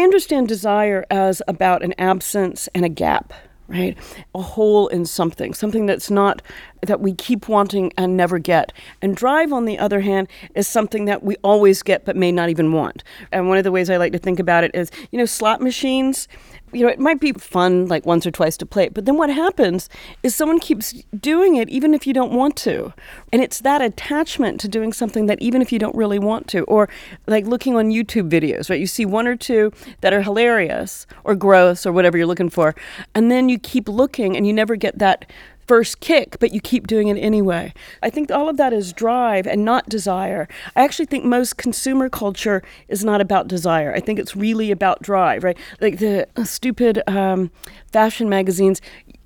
I understand desire as about an absence and a gap right? A hole in something, something that's not, that we keep wanting and never get. And drive, on the other hand, is something that we always get but may not even want. And one of the ways I like to think about it is, you know, slot machines, you know, it might be fun like once or twice to play it, but then what happens is someone keeps doing it even if you don't want to. And it's that attachment to doing something that even if you don't really want to, or like looking on YouTube videos, right? You see one or two that are hilarious or gross or whatever you're looking for, and then you keep looking and you never get that first kick, but you keep doing it anyway. I think all of that is drive and not desire. I actually think most consumer culture is not about desire. I think it's really about drive, right? Like the stupid um, fashion magazines,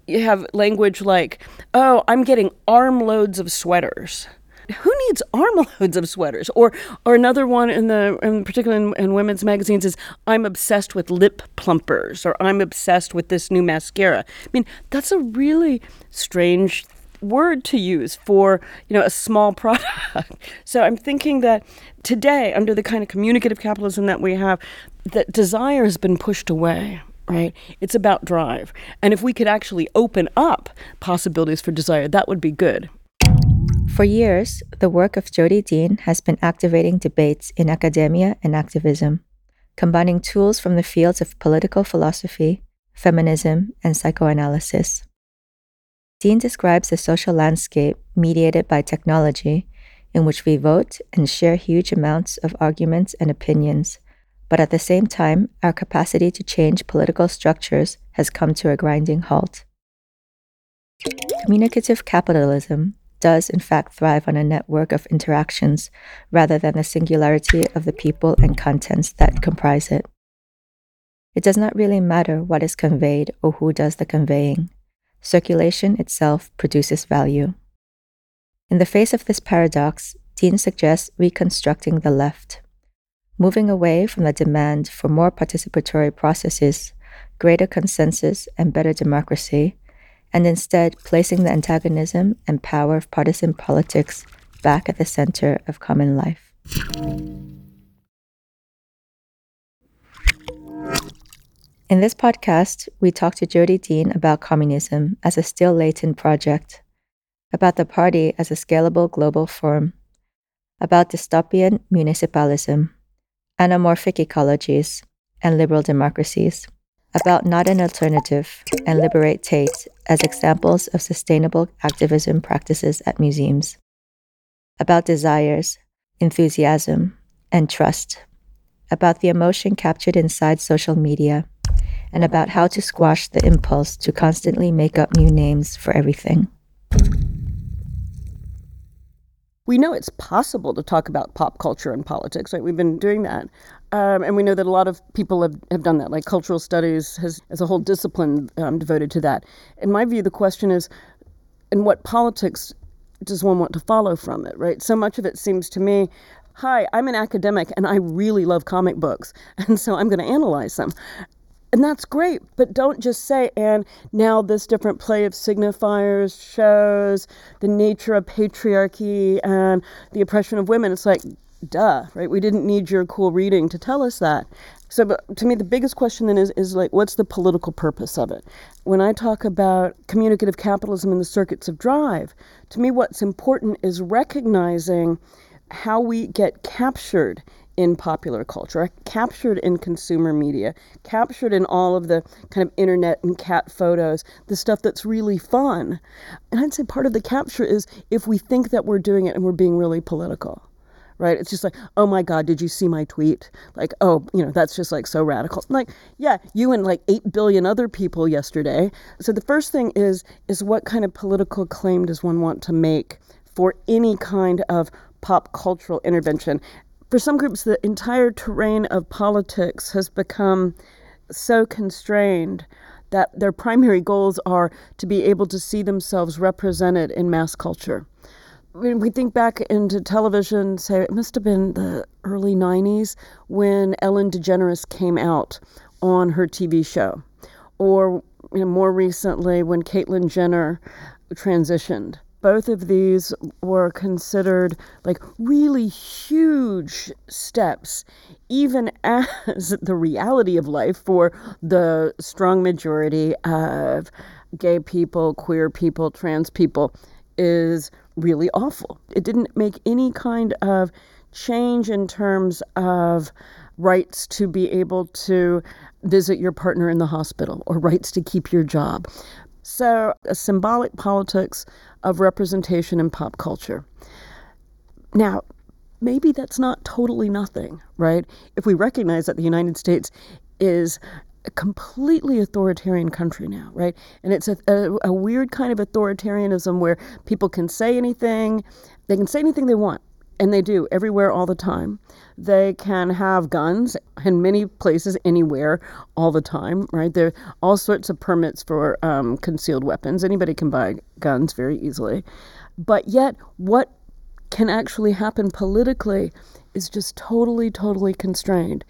you have language like, oh, I'm getting armloads of sweaters who needs armloads of sweaters? Or, or another one in the, in particular in, in, women's magazines is, I'm obsessed with lip plumpers, or I'm obsessed with this new mascara. I mean, that's a really strange word to use for you know a small product. so I'm thinking that today, under the kind of communicative capitalism that we have, that desire has been pushed away right? It's about drive. And if we could actually open up possibilities for desire, that would be good. For years, the work of Jodi Dean has been activating debates in academia and activism, combining tools from the fields of political philosophy, feminism, and psychoanalysis. Dean describes a social landscape mediated by technology in which we vote and share huge amounts of arguments and opinions, but at the same time, our capacity to change political structures has come to a grinding halt. Communicative capitalism does, in fact, thrive on a network of interactions rather than the singularity of the people and contents that comprise it. It does not really matter what is conveyed or who does the conveying. Circulation itself produces value. In the face of this paradox, Dean suggests reconstructing the left, moving away from the demand for more participatory processes, greater consensus, and better democracy and instead placing the antagonism and power of partisan politics back at the center of common life. In this podcast, we talk to Jodi Dean about communism as a still latent project, about the party as a scalable global form, about dystopian municipalism, anamorphic ecologies, and liberal democracies about Not an Alternative and Liberate Tate as examples of sustainable activism practices at museums, about desires, enthusiasm, and trust, about the emotion captured inside social media, and about how to squash the impulse to constantly make up new names for everything. We know it's possible to talk about pop culture and politics, right? We've been doing that. Um, and we know that a lot of people have, have done that, like cultural studies has, has a whole discipline um, devoted to that. In my view, the question is, in what politics does one want to follow from it, right? So much of it seems to me, hi, I'm an academic and I really love comic books, and so I'm going to analyze them. And that's great, but don't just say, and now this different play of signifiers shows the nature of patriarchy and the oppression of women. It's like, duh, right? We didn't need your cool reading to tell us that. So, but to me, the biggest question then is, is like, what's the political purpose of it? When I talk about communicative capitalism and the circuits of drive, to me, what's important is recognizing how we get captured in popular culture, captured in consumer media, captured in all of the kind of internet and cat photos, the stuff that's really fun. And I'd say part of the capture is if we think that we're doing it and we're being really political. Right? It's just like, oh my God, did you see my tweet? Like, oh, you know, that's just like so radical. Like, yeah, you and like eight billion other people yesterday. So the first thing is is what kind of political claim does one want to make for any kind of pop cultural intervention for some groups, the entire terrain of politics has become so constrained that their primary goals are to be able to see themselves represented in mass culture. When we think back into television, say it must have been the early 90s when Ellen DeGeneres came out on her TV show, or you know, more recently when Caitlyn Jenner transitioned. Both of these were considered like really huge steps, even as the reality of life for the strong majority of gay people, queer people, trans people is really awful. It didn't make any kind of change in terms of rights to be able to visit your partner in the hospital or rights to keep your job. So, a symbolic politics of representation in pop culture. Now, maybe that's not totally nothing, right? If we recognize that the United States is a completely authoritarian country now, right? And it's a, a, a, weird kind of authoritarianism where people can say anything, they can say anything they want, and they do everywhere all the time. They can have guns in many places, anywhere, all the time, right? There are all sorts of permits for um, concealed weapons. Anybody can buy guns very easily. But yet, what can actually happen politically is just totally, totally constrained.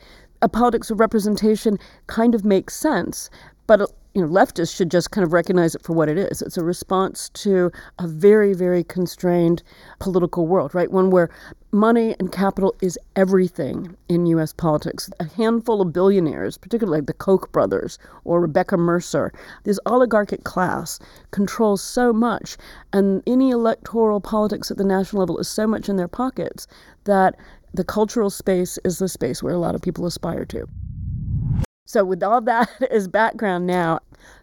A politics of representation kind of makes sense, but you know, leftists should just kind of recognize it for what it is. It's a response to a very, very constrained political world, right? One where money and capital is everything in U.S. politics. A handful of billionaires, particularly like the Koch brothers or Rebecca Mercer, this oligarchic class controls so much, and any electoral politics at the national level is so much in their pockets that the cultural space is the space where a lot of people aspire to. So, with all that as background now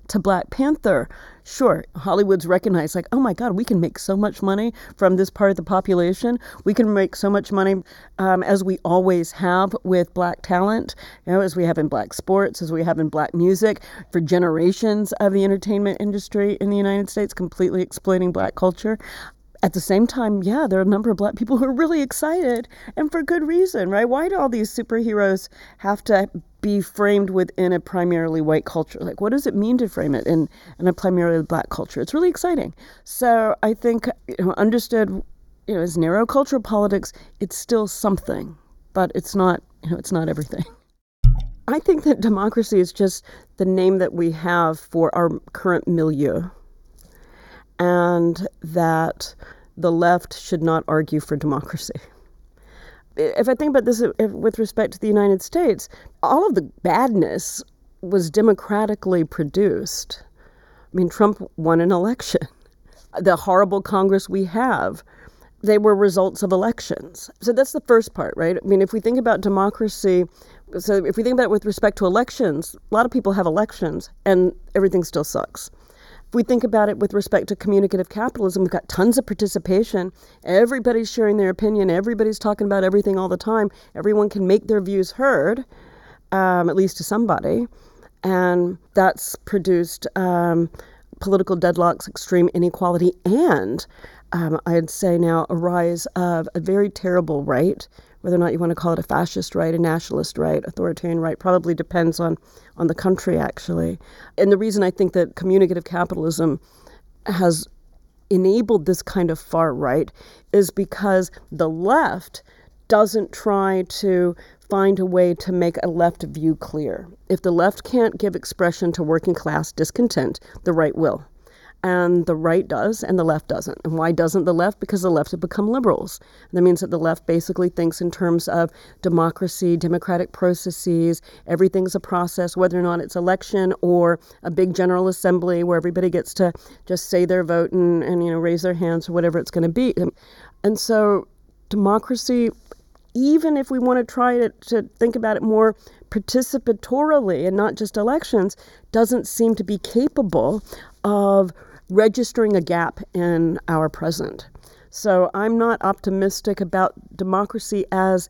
to Black Panther, sure, Hollywood's recognized, like, oh my God, we can make so much money from this part of the population. We can make so much money um, as we always have with Black talent, you know, as we have in Black sports, as we have in Black music, for generations of the entertainment industry in the United States, completely exploiting Black culture at the same time, yeah, there are a number of black people who are really excited and for good reason, right? Why do all these superheroes have to be framed within a primarily white culture. Like, what does it mean to frame it in, in a primarily black culture? It's really exciting. So I think, you know, understood, you know, as narrow cultural politics, it's still something, but it's not, you know, it's not everything. I think that democracy is just the name that we have for our current milieu, and that the left should not argue for democracy if I think about this with respect to the United States, all of the badness was democratically produced. I mean, Trump won an election. The horrible Congress we have, they were results of elections. So that's the first part, right? I mean, if we think about democracy, so if we think about it with respect to elections, a lot of people have elections and everything still sucks. If we think about it with respect to communicative capitalism, we've got tons of participation. Everybody's sharing their opinion. Everybody's talking about everything all the time. Everyone can make their views heard, um, at least to somebody. And that's produced um, political deadlocks, extreme inequality, and um, I'd say now a rise of a very terrible right whether or not you want to call it a fascist right, a nationalist right, authoritarian right, probably depends on, on the country, actually. And the reason I think that communicative capitalism has enabled this kind of far right is because the left doesn't try to find a way to make a left view clear. If the left can't give expression to working class discontent, the right will and the right does and the left doesn't. And why doesn't the left? Because the left have become liberals. That means that the left basically thinks in terms of democracy, democratic processes, everything's a process, whether or not it's election or a big general assembly where everybody gets to just say their vote and, and you know raise their hands or whatever it's going to be. And so democracy even if we want to try to, to think about it more participatorily and not just elections, doesn't seem to be capable of registering a gap in our present. So I'm not optimistic about democracy as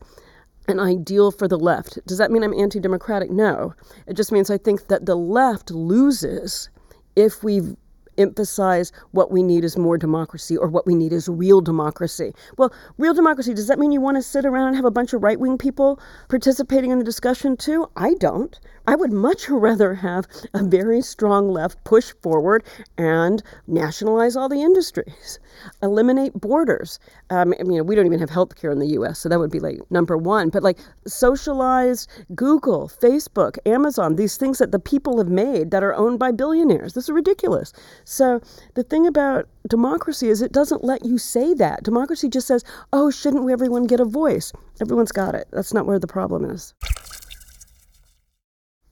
an ideal for the left. Does that mean I'm anti democratic? No. It just means I think that the left loses if we emphasize what we need is more democracy or what we need is real democracy. Well, real democracy, does that mean you want to sit around and have a bunch of right wing people participating in the discussion too? I don't. I would much rather have a very strong left push forward and nationalize all the industries, eliminate borders. Um, I mean, we don't even have health care in the US, so that would be like number one. But like socialize Google, Facebook, Amazon, these things that the people have made that are owned by billionaires. This is ridiculous. So the thing about democracy is it doesn't let you say that. Democracy just says, oh, shouldn't we everyone get a voice? Everyone's got it. That's not where the problem is.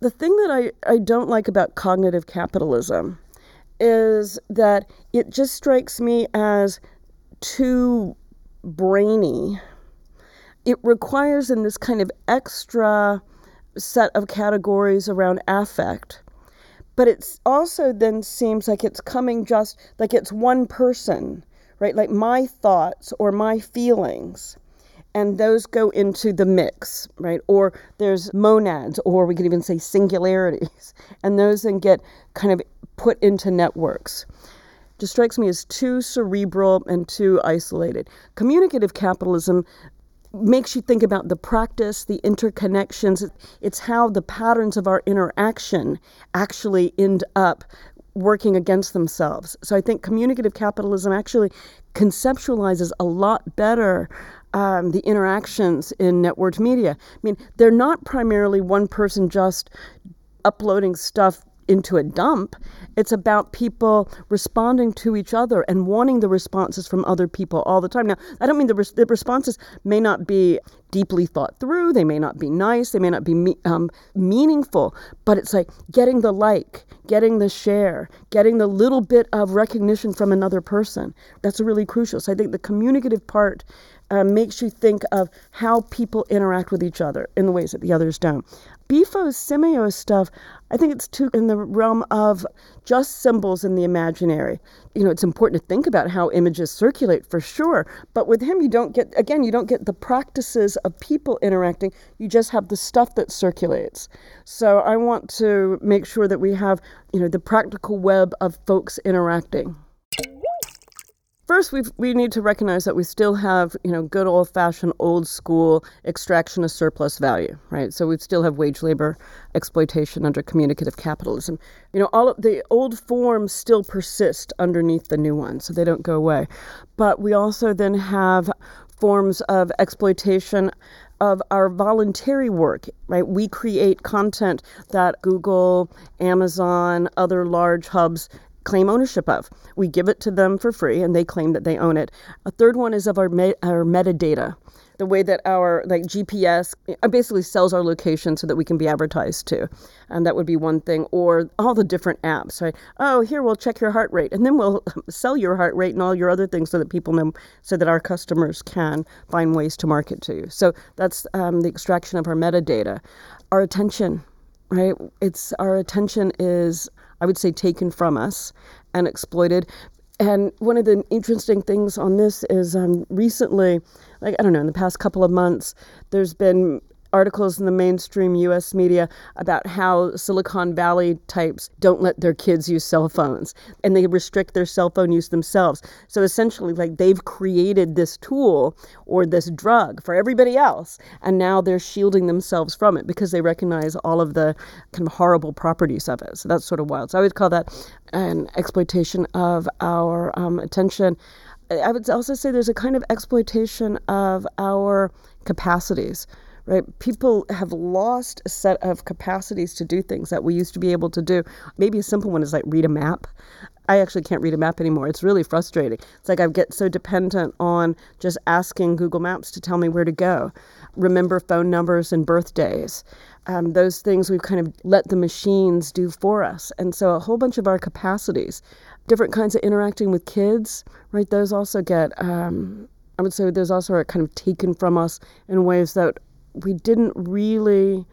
The thing that I, I don't like about cognitive capitalism is that it just strikes me as too brainy. It requires in this kind of extra set of categories around affect but it also then seems like it's coming just like it's one person, right? Like my thoughts or my feelings. And those go into the mix, right? Or there's monads, or we could even say singularities. And those then get kind of put into networks just strikes me as too cerebral and too isolated. Communicative capitalism makes you think about the practice, the interconnections. It's how the patterns of our interaction actually end up working against themselves. So I think communicative capitalism actually conceptualizes a lot better um, the interactions in networked media. I mean, they're not primarily one person just uploading stuff into a dump. It's about people responding to each other and wanting the responses from other people all the time. Now, I don't mean the, res- the responses may not be deeply thought through, they may not be nice, they may not be me- um, meaningful, but it's like getting the like, getting the share, getting the little bit of recognition from another person. That's really crucial. So I think the communicative part uh, makes you think of how people interact with each other in the ways that the others don't. Bifo's semio stuff, I think it's too in the realm of just symbols in the imaginary. You know, it's important to think about how images circulate for sure, but with him, you don't get, again, you don't get the practices of people interacting, you just have the stuff that circulates. So I want to make sure that we have, you know, the practical web of folks interacting. First, we we need to recognize that we still have, you know, good old-fashioned, old-school extraction of surplus value, right? So we still have wage labor exploitation under communicative capitalism. You know, all of the old forms still persist underneath the new ones, so they don't go away. But we also then have forms of exploitation of our voluntary work, right? We create content that Google, Amazon, other large hubs claim ownership of. We give it to them for free and they claim that they own it. A third one is of our, me- our metadata, the way that our like GPS uh, basically sells our location so that we can be advertised to. And that would be one thing. Or all the different apps, right? Oh, here we'll check your heart rate and then we'll sell your heart rate and all your other things so that people know, so that our customers can find ways to market to you. So that's um, the extraction of our metadata. Our attention, right? It's our attention is I would say, taken from us and exploited. And one of the interesting things on this is um, recently, like, I don't know, in the past couple of months, there's been articles in the mainstream US media about how Silicon Valley types don't let their kids use cell phones and they restrict their cell phone use themselves. So essentially, like they've created this tool or this drug for everybody else, and now they're shielding themselves from it because they recognize all of the kind of horrible properties of it. So that's sort of wild. So I would call that an exploitation of our um, attention. I would also say there's a kind of exploitation of our capacities right? People have lost a set of capacities to do things that we used to be able to do. Maybe a simple one is like read a map. I actually can't read a map anymore. It's really frustrating. It's like I get so dependent on just asking Google Maps to tell me where to go. Remember phone numbers and birthdays. Um, those things we've kind of let the machines do for us. And so a whole bunch of our capacities, different kinds of interacting with kids, right? Those also get, um, I would say, those also are kind of taken from us in ways that we didn't really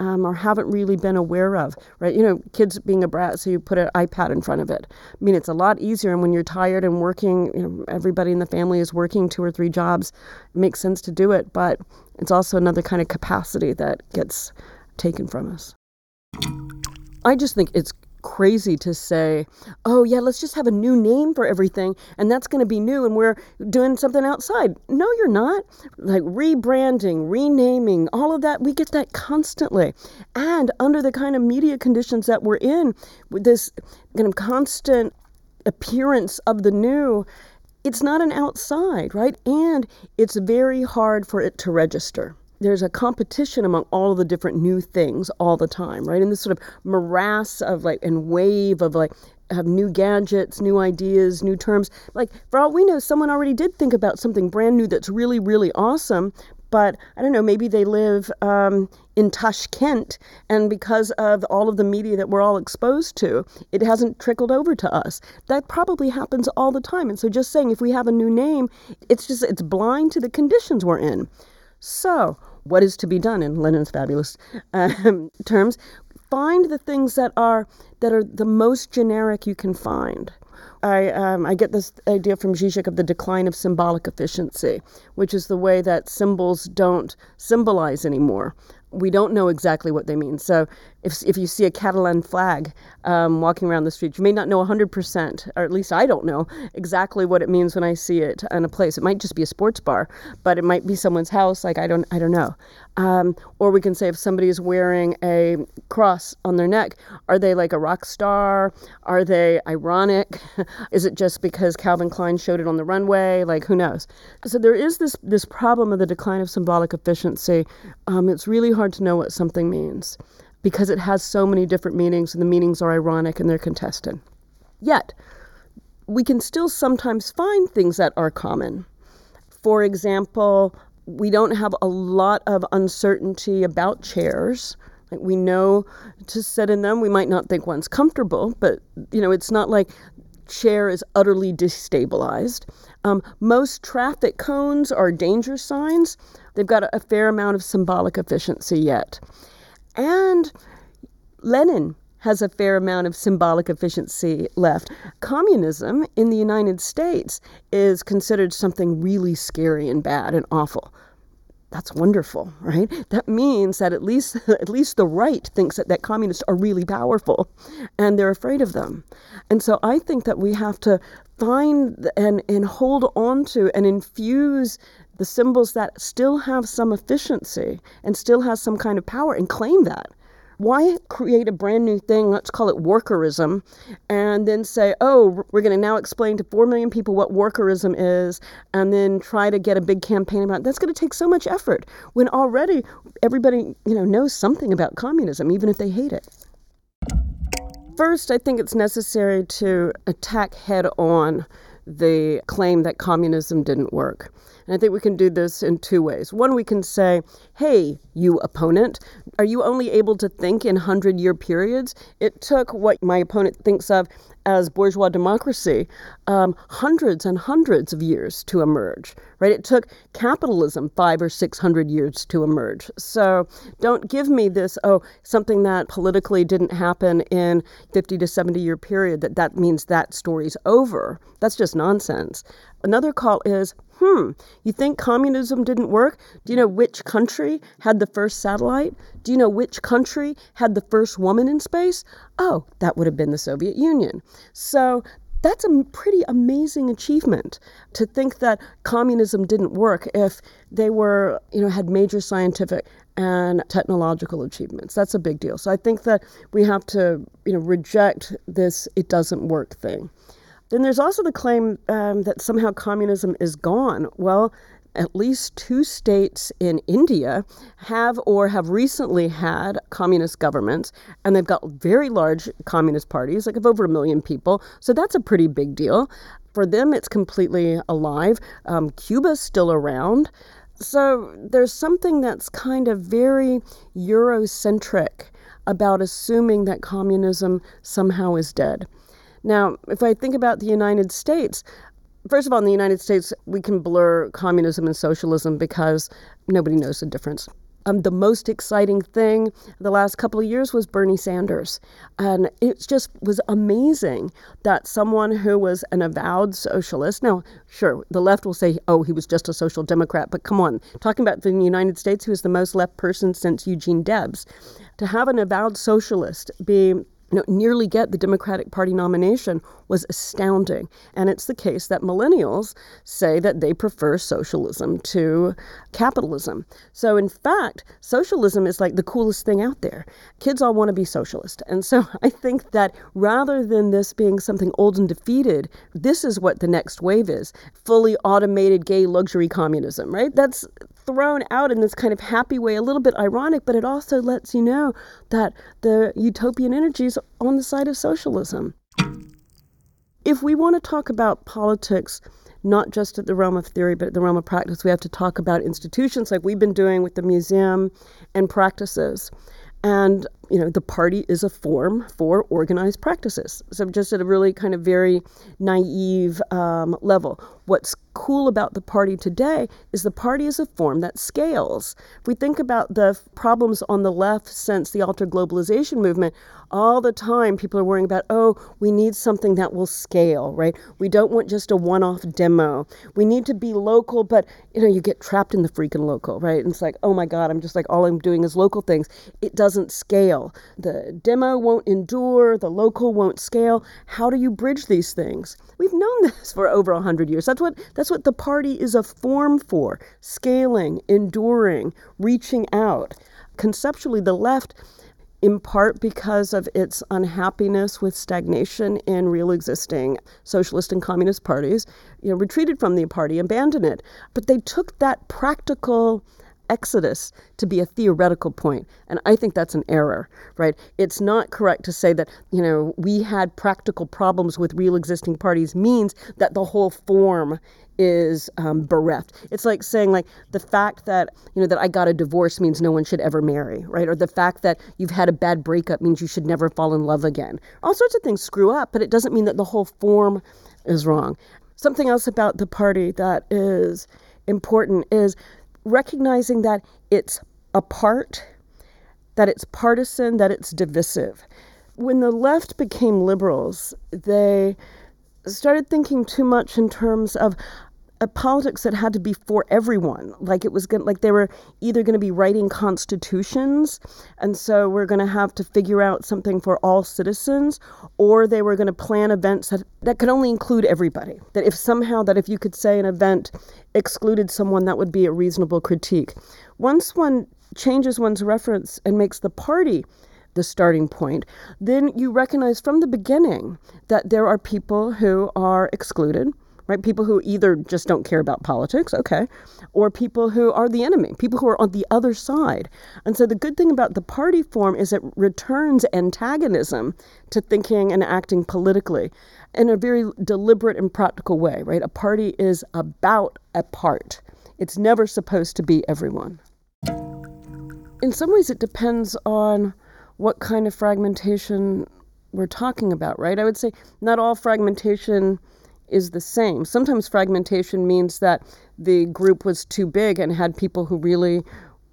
um, or haven't really been aware of, right? You know, kids being a brat, so you put an iPad in front of it. I mean, it's a lot easier, and when you're tired and working, you know, everybody in the family is working two or three jobs, it makes sense to do it, but it's also another kind of capacity that gets taken from us. I just think it's crazy to say, oh, yeah, let's just have a new name for everything and that's going to be new and we're doing something outside. No, you're not. Like rebranding, renaming, all of that, we get that constantly. And under the kind of media conditions that we're in, with this kind of constant appearance of the new, it's not an outside, right? And it's very hard for it to register there's a competition among all of the different new things all the time, right? And this sort of morass of like and wave of like have new gadgets, new ideas, new terms. Like, for all we know, someone already did think about something brand new that's really, really awesome. But I don't know, maybe they live um, in Tashkent, and because of all of the media that we're all exposed to, it hasn't trickled over to us. That probably happens all the time. And so, just saying, if we have a new name, it's just, it's blind to the conditions we're in. So, what is to be done in Lenin's fabulous um, terms? Find the things that are that are the most generic you can find. I, um, I get this idea from Zizek of the decline of symbolic efficiency, which is the way that symbols don't symbolize anymore we don't know exactly what they mean. So if, if you see a Catalan flag um, walking around the street, you may not know 100%, or at least I don't know exactly what it means when I see it in a place. It might just be a sports bar, but it might be someone's house. Like I don't, I don't know. Um, or we can say if somebody is wearing a cross on their neck, are they like a rock star? Are they ironic? is it just because Calvin Klein showed it on the runway? Like who knows? So there is this this problem of the decline of symbolic efficiency. Um, it's really hard to know what something means because it has so many different meanings and the meanings are ironic and they're contested. Yet, we can still sometimes find things that are common. For example, we don't have a lot of uncertainty about chairs. Like we know to sit in them. We might not think one's comfortable, but you know, it's not like chair is utterly destabilized. Um, most traffic cones are danger signs. They've got a, a fair amount of symbolic efficiency yet. And Lenin has a fair amount of symbolic efficiency left. Communism in the United States is considered something really scary and bad and awful. That's wonderful, right? That means that at least at least the right thinks that, that communists are really powerful and they're afraid of them. And so I think that we have to find and, and hold on to and infuse the symbols that still have some efficiency and still has some kind of power and claim that. Why create a brand new thing, let's call it workerism, and then say, oh, we're going to now explain to 4 million people what workerism is, and then try to get a big campaign about it? That's going to take so much effort when already everybody you know, knows something about communism, even if they hate it. First, I think it's necessary to attack head on the claim that communism didn't work. And I think we can do this in two ways. One, we can say, hey, you opponent, are you only able to think in 100 year periods? It took what my opponent thinks of as bourgeois democracy um, hundreds and hundreds of years to emerge, right? It took capitalism five or six hundred years to emerge. So don't give me this, oh, something that politically didn't happen in 50 to 70 year period, that that means that story's over. That's just nonsense. Another call is, hmm, you think communism didn't work? Do you know which country had the first satellite? Do you know which country had the first woman in space? Oh, that would have been the Soviet Union. So that's a pretty amazing achievement to think that communism didn't work if they were, you know, had major scientific and technological achievements. That's a big deal. So I think that we have to, you know, reject this it doesn't work thing. Then there's also the claim um, that somehow communism is gone. Well, at least two states in India have or have recently had communist governments, and they've got very large communist parties, like of over a million people. So that's a pretty big deal. For them, it's completely alive. Um, Cuba's still around. So there's something that's kind of very Eurocentric about assuming that communism somehow is dead. Now, if I think about the United States, first of all, in the United States, we can blur communism and socialism because nobody knows the difference. Um, the most exciting thing the last couple of years was Bernie Sanders. And it just was amazing that someone who was an avowed socialist, now, sure, the left will say, oh, he was just a social democrat, but come on, talking about the United States, who is the most left person since Eugene Debs, to have an avowed socialist be nearly get the Democratic Party nomination was astounding. And it's the case that millennials say that they prefer socialism to capitalism. So, in fact, socialism is like the coolest thing out there. Kids all want to be socialist. And so I think that rather than this being something old and defeated, this is what the next wave is fully automated gay luxury communism, right? That's thrown out in this kind of happy way, a little bit ironic, but it also lets you know that the utopian energy is on the side of socialism. If we want to talk about politics, not just at the realm of theory, but at the realm of practice, we have to talk about institutions like we've been doing with the museum and practices. And, you know, the party is a form for organized practices. So, just at a really kind of very naive um, level. What's cool about the party today is the party is a form that scales. If we think about the problems on the left since the alter globalization movement, all the time people are worrying about, oh, we need something that will scale, right? We don't want just a one off demo. We need to be local, but you know, you get trapped in the freaking local, right? And it's like, oh my God, I'm just like, all I'm doing is local things. It doesn't scale. The demo won't endure, the local won't scale. How do you bridge these things? We've known this for over a 100 years. That's what, that's what the party is a form for scaling, enduring, reaching out. Conceptually, the left in part because of its unhappiness with stagnation in real existing socialist and communist parties, you know, retreated from the party, abandoned it. But they took that practical exodus to be a theoretical point and i think that's an error right it's not correct to say that you know we had practical problems with real existing parties means that the whole form is um, bereft. It's like saying like the fact that you know that I got a divorce means no one should ever marry, right? Or the fact that you've had a bad breakup means you should never fall in love again. All sorts of things screw up, but it doesn't mean that the whole form is wrong. Something else about the party that is important is recognizing that it's apart, that it's partisan, that it's divisive. When the left became liberals, they started thinking too much in terms of a politics that had to be for everyone. Like it was going like they were either going to be writing constitutions, and so we're going to have to figure out something for all citizens, or they were going to plan events that, that could only include everybody. That if somehow that if you could say an event excluded someone, that would be a reasonable critique. Once one changes one's reference and makes the party the starting point, then you recognize from the beginning that there are people who are excluded right? People who either just don't care about politics, okay, or people who are the enemy, people who are on the other side. And so the good thing about the party form is it returns antagonism to thinking and acting politically in a very deliberate and practical way, right? A party is about a part. It's never supposed to be everyone. In some ways, it depends on what kind of fragmentation we're talking about, right? I would say not all fragmentation is the same. Sometimes fragmentation means that the group was too big and had people who really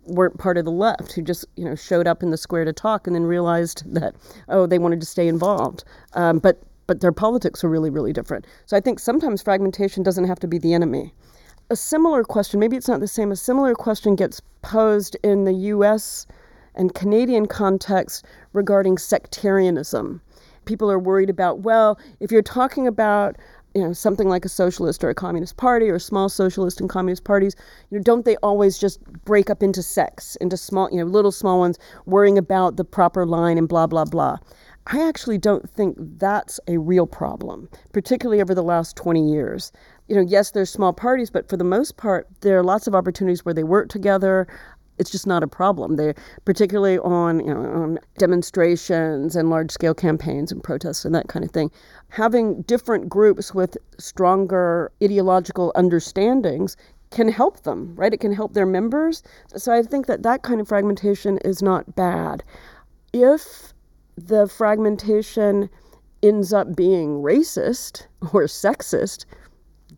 weren't part of the left who just you know showed up in the square to talk and then realized that oh they wanted to stay involved. Um, but but their politics are really really different. So i think sometimes fragmentation doesn't have to be the enemy. A similar question maybe it's not the same a similar question gets posed in the us and canadian context regarding sectarianism. People are worried about well if you're talking about you know something like a socialist or a communist party or small socialist and communist parties you know don't they always just break up into sects into small you know little small ones worrying about the proper line and blah blah blah? I actually don't think that's a real problem particularly over the last 20 years. You know yes there's small parties but for the most part there are lots of opportunities where they work together it's just not a problem. They, particularly on, you know, on demonstrations and large scale campaigns and protests and that kind of thing. Having different groups with stronger ideological understandings can help them, right? It can help their members. So I think that that kind of fragmentation is not bad. If the fragmentation ends up being racist or sexist,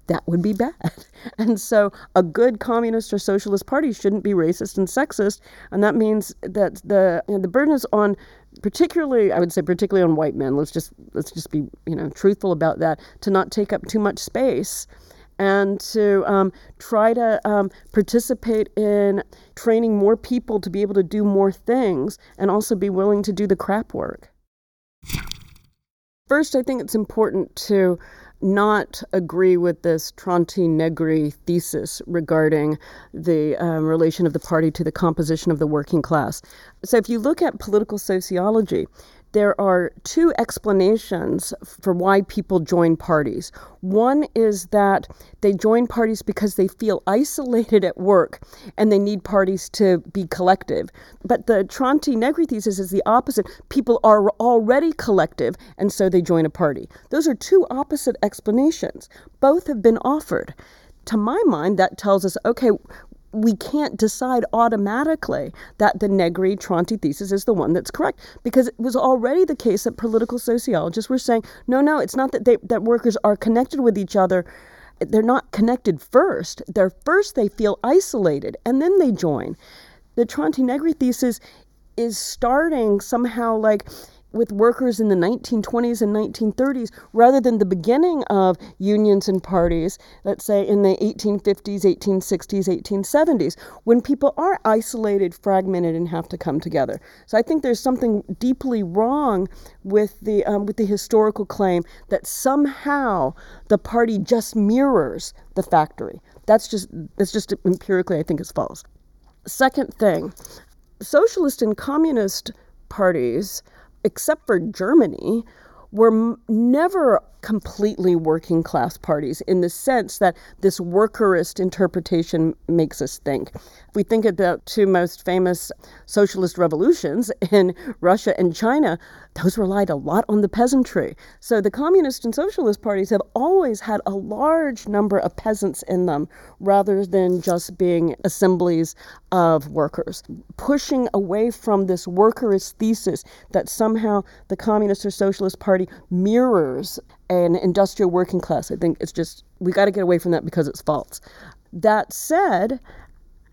that would be bad. And so a good communist or socialist party shouldn't be racist and sexist. And that means that the you know, the burden is on particularly I would say particularly on white men. Let's just let's just be, you know, truthful about that, to not take up too much space and to um, try to um, participate in training more people to be able to do more things and also be willing to do the crap work. First, I think it's important to not agree with this Tronti Negri thesis regarding the um, relation of the party to the composition of the working class. So, if you look at political sociology, there are two explanations for why people join parties. One is that they join parties because they feel isolated at work and they need parties to be collective. But the Tronti Negri thesis is the opposite. People are already collective and so they join a party. Those are two opposite explanations. Both have been offered to my mind, that tells us okay, we can't decide automatically that the Negri Tronti thesis is the one that's correct because it was already the case that political sociologists were saying, no, no, it's not that they, that workers are connected with each other. They're not connected first. They're first they feel isolated and then they join. The Tronti Negri thesis is starting somehow like with workers in the 1920s and 1930s rather than the beginning of unions and parties, let's say in the 1850s, 1860s, 1870s, when people are isolated, fragmented, and have to come together. So I think there's something deeply wrong with the, um, with the historical claim that somehow the party just mirrors the factory. That's just, that's just empirically, I think, is false. Second thing, socialist and communist parties except for Germany, were never completely working class parties in the sense that this workerist interpretation makes us think. If we think about two most famous socialist revolutions in Russia and China, those relied a lot on the peasantry. So the communist and socialist parties have always had a large number of peasants in them rather than just being assemblies of workers. Pushing away from this workerist thesis that somehow the Communist or Socialist Party mirrors an industrial working class. I think it's just, we got to get away from that because it's false. That said,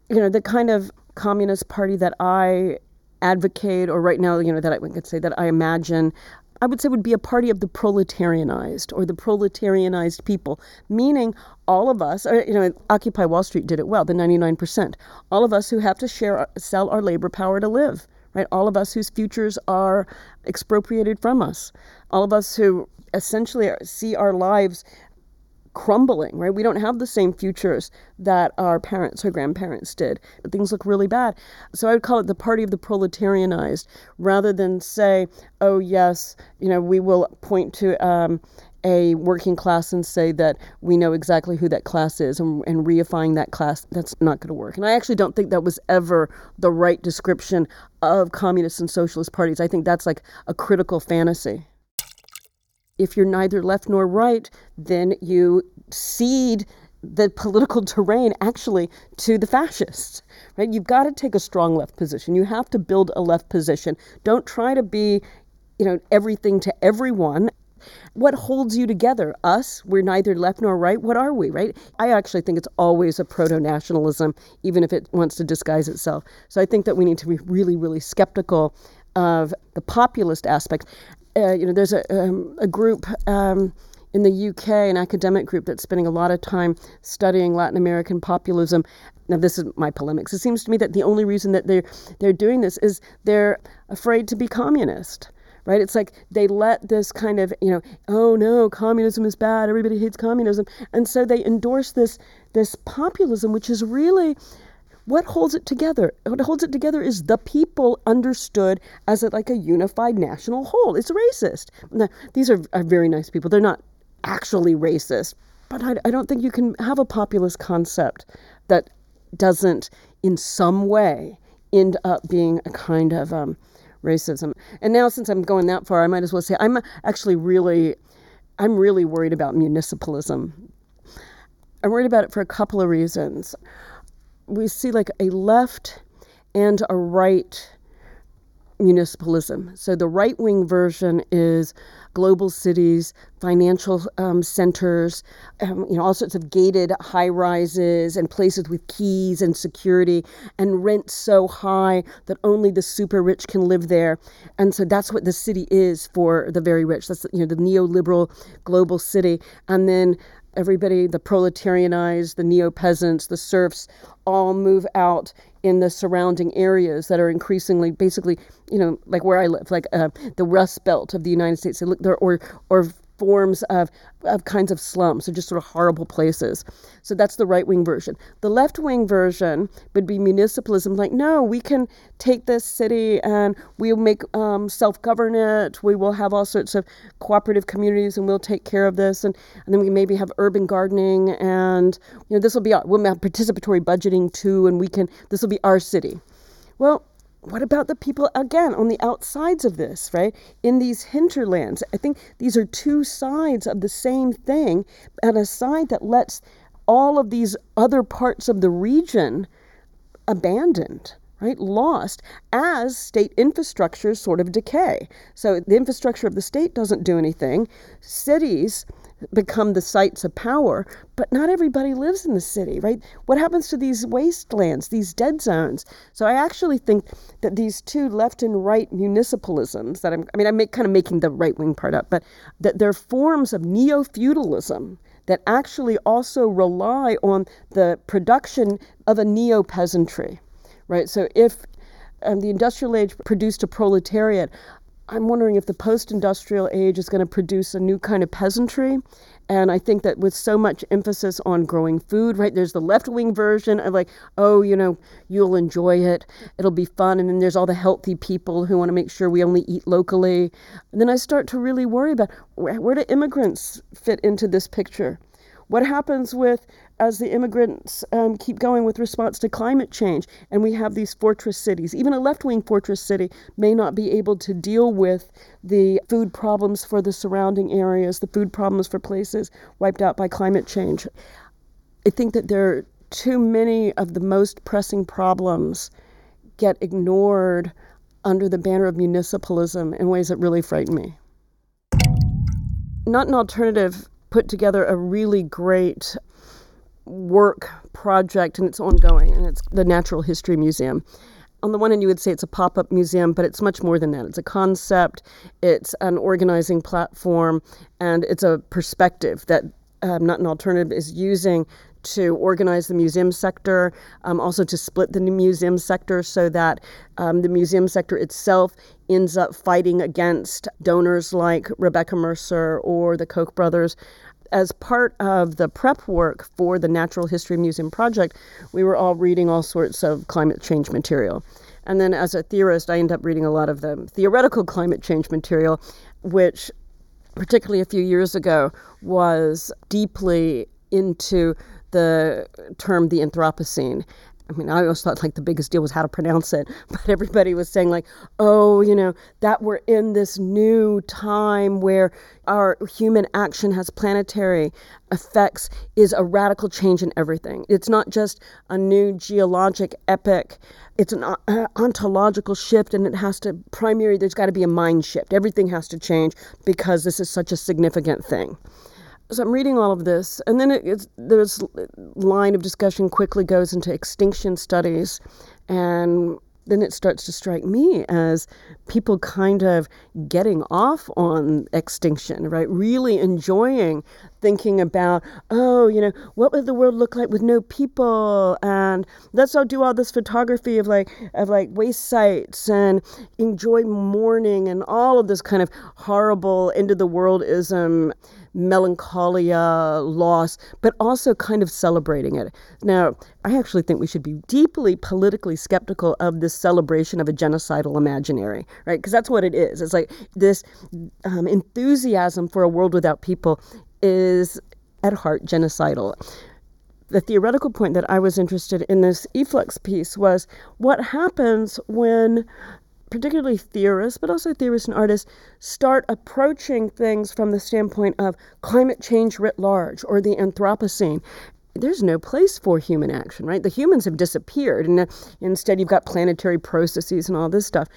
you know, the kind of Communist Party that I advocate, or right now, you know, that I could say that I imagine, I would say would be a party of the proletarianized or the proletarianized people, meaning all of us, or, you know, Occupy Wall Street did it well, the 99%, all of us who have to share, sell our labor power to live, right? All of us whose futures are expropriated from us, all of us who essentially see our lives crumbling, right? We don't have the same futures that our parents or grandparents did. Things look really bad. So I would call it the party of the proletarianized rather than say, oh, yes, you know, we will point to um, a working class and say that we know exactly who that class is and, and reifying that class. That's not going to work. And I actually don't think that was ever the right description of communist and socialist parties. I think that's like a critical fantasy if you're neither left nor right, then you cede the political terrain actually to the fascists right? You've got to take a strong left position. You have to build a left position. Don't try to be you know everything to everyone. What holds you together? Us? We're neither left nor right? What are we right? I actually think it's always a proto-nationalism even if it wants to disguise itself. So i think that we need to be really really skeptical of the populist aspect uh, you know, there's a, um, a group um, in the UK, an academic group that's spending a lot of time studying Latin American populism. Now, this is my polemics. It seems to me that the only reason that they're they're doing this is they're afraid to be communist. Right? It's like they let this kind of, you know, oh no, communism is bad. Everybody hates communism, and so they endorse this this populism, which is really what holds it together? What holds it together is the people understood as a, like a unified national whole. It's racist. Now, these are, are very nice people. They're not actually racist, but I, I don't think you can have a populist concept that doesn't, in some way, end up being a kind of um, racism. And now, since I'm going that far, I might as well say I'm actually really, I'm really worried about municipalism. I'm worried about it for a couple of reasons we see like a left and a right municipalism. So the right wing version is global cities, financial um, centers, um, you know, all sorts of gated high rises and places with keys and security and rent so high that only the super rich can live there. And so that's what the city is for the very rich. That's you know the neoliberal global city. And then everybody, the proletarianized, the neo peasants, the serfs, all move out in the surrounding areas that are increasingly, basically, you know, like where I live, like uh, the Rust Belt of the United States, or or forms of, of kinds of slums, so just sort of horrible places. So that's the right wing version. The left wing version would be municipalism, like, no, we can take this city and we'll make um, self govern it. We will have all sorts of cooperative communities and we'll take care of this. And, and then we maybe have urban gardening and, you know, this will be, we'll have participatory budgeting too, and we can, this will be our city. Well, what about the people again on the outsides of this, right? In these hinterlands. I think these are two sides of the same thing, and a side that lets all of these other parts of the region abandoned right lost as state infrastructures sort of decay so the infrastructure of the state doesn't do anything cities become the sites of power, but not everybody lives in the city, right? What happens to these wastelands, these dead zones? So I actually think that these two left and right municipalisms that I'm, I mean, I'm make, kind of making the right wing part up, but that they're forms of neo feudalism that actually also rely on the production of a neo peasantry, right? So if um, the industrial age produced a proletariat, I'm wondering if the post industrial age is going to produce a new kind of peasantry. And I think that with so much emphasis on growing food, right, there's the left wing version of like, oh, you know, you'll enjoy it, it'll be fun. And then there's all the healthy people who want to make sure we only eat locally. And then I start to really worry about where, where do immigrants fit into this picture? What happens with as the immigrants um, keep going with response to climate change, and we have these fortress cities? Even a left wing fortress city may not be able to deal with the food problems for the surrounding areas, the food problems for places wiped out by climate change. I think that there are too many of the most pressing problems get ignored under the banner of municipalism in ways that really frighten me. Not an alternative put together a really great work project and it's ongoing and it's the Natural History Museum. On the one hand, you would say it's a pop up museum, but it's much more than that. It's a concept, it's an organizing platform, and it's a perspective that um, Not an Alternative is using to organize the museum sector, um, also to split the museum sector so that um, the museum sector itself ends up fighting against donors like Rebekah Mercer or the Koch brothers. As part of the prep work for the Natural History Museum project, we were all reading all sorts of climate change material. And then as a theorist, I end up reading a lot of the theoretical climate change material, which particularly a few years ago was deeply into the term the Anthropocene. I mean, I always thought like the biggest deal was how to pronounce it, but everybody was saying like, oh, you know, that we're in this new time where our human action has planetary effects is a radical change in everything. It's not just a new geologic epoch. It's an uh, ontological shift, and it has to primary. There's got to be a mind shift. Everything has to change because this is such a significant thing so I'm reading all of this, and then it, there's line of discussion quickly goes into extinction studies, and then it starts to strike me as people kind of getting off on extinction, right? Really enjoying thinking about, oh, you know, what would the world look like with no people? And let's all do all this photography of like of like waste sites and enjoy mourning and all of this kind of horrible end of the worldism melancholia, loss, but also kind of celebrating it. Now, I actually think we should be deeply politically skeptical of this celebration of a genocidal imaginary, right? Because that's what it is. It's like this um, enthusiasm for a world without people is at heart genocidal. The theoretical point that I was interested in this e-flux piece was what happens when particularly theorists, but also theorists and artists, start approaching things from the standpoint of climate change writ large or the Anthropocene. There's no place for human action, right? The humans have disappeared, and uh, instead you've got planetary processes and all this stuff.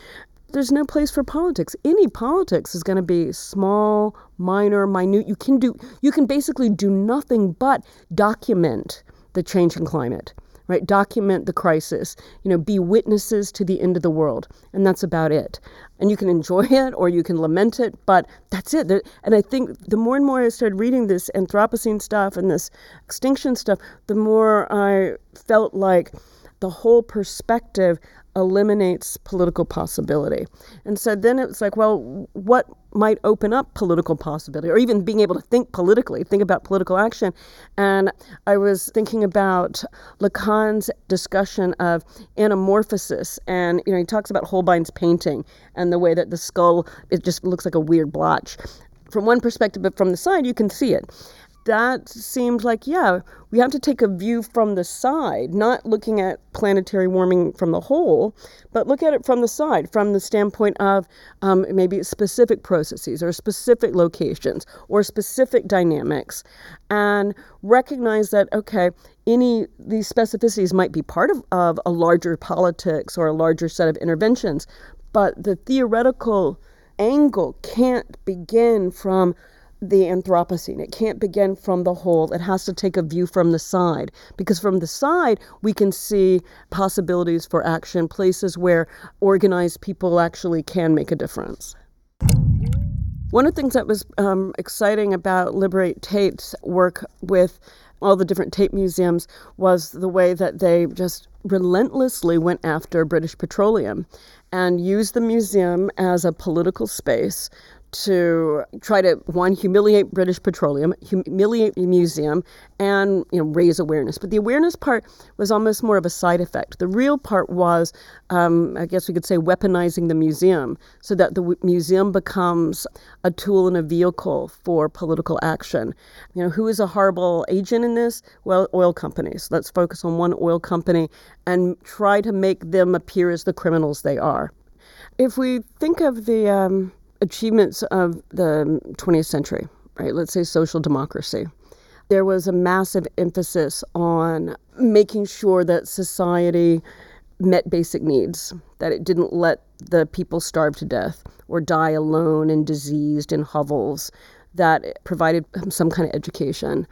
There's no place for politics. Any politics is going to be small, minor, minute. You can do, you can basically do nothing but document the changing climate right? Document the crisis, you know, be witnesses to the end of the world. And that's about it. And you can enjoy it or you can lament it, but that's it. And I think the more and more I started reading this Anthropocene stuff and this extinction stuff, the more I felt like the whole perspective eliminates political possibility. And so then it's like, well, what might open up political possibility or even being able to think politically, think about political action. And I was thinking about Lacan's discussion of anamorphosis. And, you know, he talks about Holbein's painting and the way that the skull, it just looks like a weird blotch. From one perspective, but from the side, you can see it that seemed like, yeah, we have to take a view from the side, not looking at planetary warming from the whole, but look at it from the side, from the standpoint of um, maybe specific processes or specific locations or specific dynamics, and recognize that, okay, any these specificities might be part of, of a larger politics or a larger set of interventions, but the theoretical angle can't begin from the Anthropocene. It can't begin from the whole. It has to take a view from the side because from the side we can see possibilities for action, places where organized people actually can make a difference. One of the things that was um, exciting about Liberate Tate's work with all the different Tate museums was the way that they just relentlessly went after British Petroleum and used the museum as a political space to try to one humiliate British Petroleum, humiliate the museum, and you know raise awareness. But the awareness part was almost more of a side effect. The real part was, um, I guess we could say, weaponizing the museum so that the w- museum becomes a tool and a vehicle for political action. You know, who is a horrible agent in this? Well, oil companies. Let's focus on one oil company and try to make them appear as the criminals they are. If we think of the um, achievements of the 20th century, right? Let's say social democracy. There was a massive emphasis on making sure that society met basic needs, that it didn't let the people starve to death or die alone and diseased in hovels, that it provided some kind of education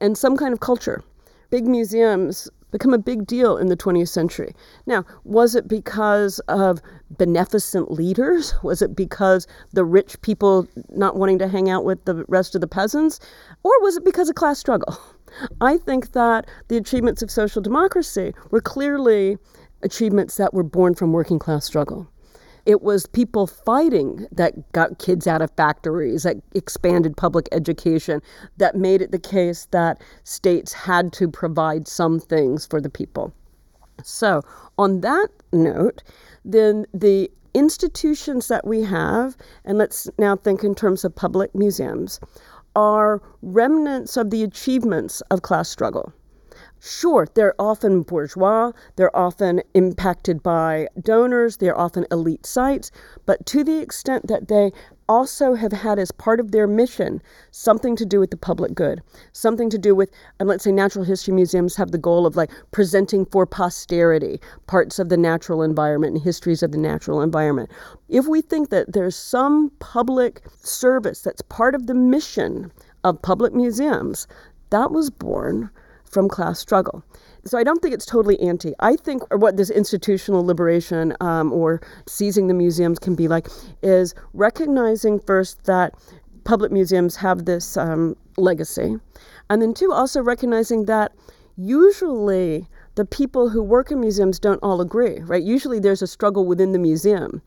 and some kind of culture. Big museums become a big deal in the 20th century. Now, was it because of beneficent leaders? Was it because the rich people not wanting to hang out with the rest of the peasants? Or was it because of class struggle? I think that the achievements of social democracy were clearly achievements that were born from working class struggle. It was people fighting that got kids out of factories, that expanded public education, that made it the case that states had to provide some things for the people. So, on that note, then the institutions that we have, and let's now think in terms of public museums, are remnants of the achievements of class struggle. Sure, they're often bourgeois, they're often impacted by donors, they're often elite sites, but to the extent that they also have had as part of their mission something to do with the public good, something to do with, and let's say natural history museums have the goal of like presenting for posterity parts of the natural environment and histories of the natural environment. If we think that there's some public service that's part of the mission of public museums, that was born from class struggle. So I don't think it's totally anti. I think what this institutional liberation um, or seizing the museums can be like is recognizing first that public museums have this um, legacy, and then two, also recognizing that usually the people who work in museums don't all agree, right? Usually there's a struggle within the museum.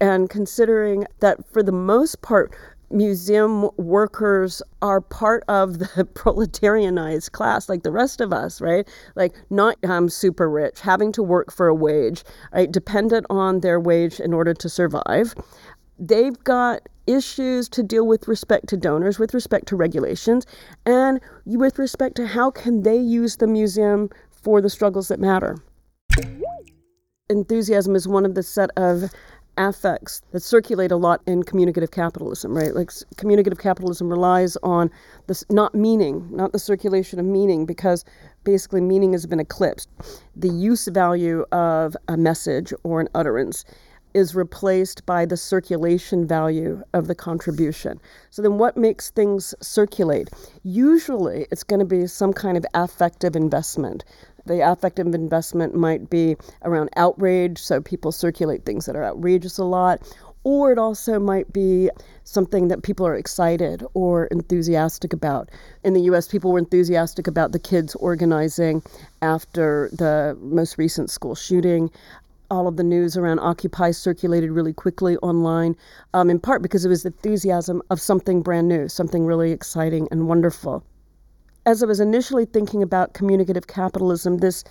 And considering that for the most part, museum workers are part of the proletarianized class like the rest of us right? Like not um, super rich having to work for a wage right? Dependent on their wage in order to survive. They've got issues to deal with respect to donors with respect to regulations and with respect to how can they use the museum for the struggles that matter. Enthusiasm is one of the set of affects that circulate a lot in communicative capitalism, right? Like communicative capitalism relies on this not meaning, not the circulation of meaning, because basically meaning has been eclipsed. The use value of a message or an utterance is replaced by the circulation value of the contribution. So then what makes things circulate? Usually it's going to be some kind of affective investment. The affective investment might be around outrage, so people circulate things that are outrageous a lot. Or it also might be something that people are excited or enthusiastic about. In the US, people were enthusiastic about the kids organizing after the most recent school shooting. all of the news around Occupy circulated really quickly online, um, in part because it was enthusiasm of something brand new, something really exciting and wonderful. As I was initially thinking about communicative capitalism, this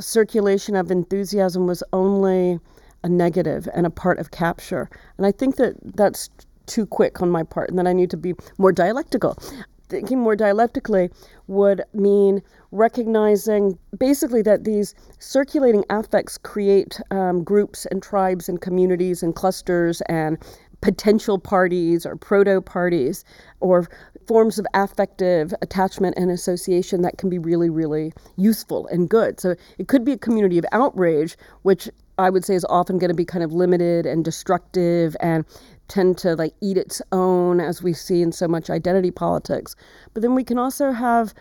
circulation of enthusiasm was only a negative and a part of capture. And I think that that's too quick on my part and that I need to be more dialectical. Thinking more dialectically would mean recognizing basically that these circulating affects create um, groups and tribes and communities and clusters and potential parties or proto parties or forms of affective attachment and association that can be really, really useful and good. So it could be a community of outrage, which I would say is often going to be kind of limited and destructive and tend to like eat its own as we see in so much identity politics. But then we can also have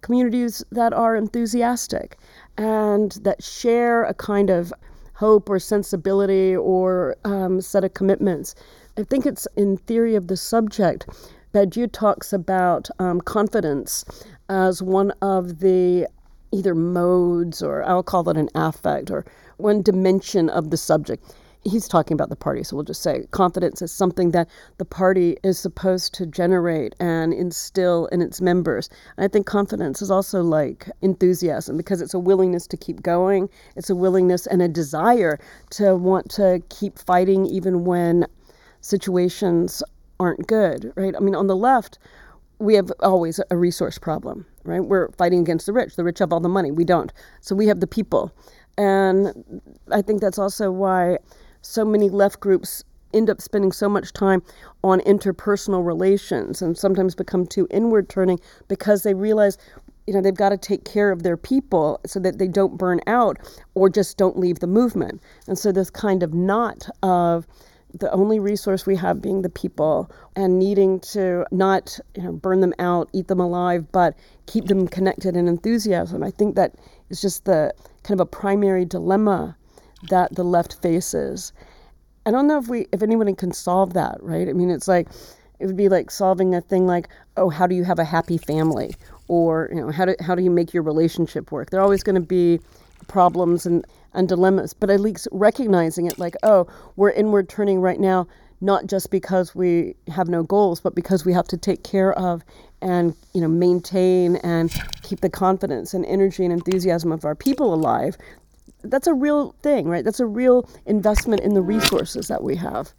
communities that are enthusiastic and that share a kind of hope or sensibility or um, set of commitments. I think it's in theory of the subject. Badiou talks about um, confidence as one of the either modes or I'll call it an affect or one dimension of the subject he's talking about the party, so we'll just say confidence is something that the party is supposed to generate and instill in its members. And I think confidence is also like enthusiasm because it's a willingness to keep going, it's a willingness and a desire to want to keep fighting even when situations aren't good, right? I mean, on the left, we have always a resource problem, right? We're fighting against the rich. The rich have all the money. We don't. So we have the people. And I think that's also why so many left groups end up spending so much time on interpersonal relations and sometimes become too inward turning because they realize you know they've got to take care of their people so that they don't burn out or just don't leave the movement and so this kind of knot of the only resource we have being the people and needing to not you know, burn them out eat them alive but keep them connected and enthusiasm i think that is just the kind of a primary dilemma that the left faces. I don't know if we if anyone can solve that, right? I mean, it's like it would be like solving a thing like, oh, how do you have a happy family, or you know, how do how do you make your relationship work? There are always going to be problems and and dilemmas, but at least recognizing it, like, oh, we're inward turning right now, not just because we have no goals, but because we have to take care of and you know maintain and keep the confidence and energy and enthusiasm of our people alive that's a real thing, right? That's a real investment in the resources that we have.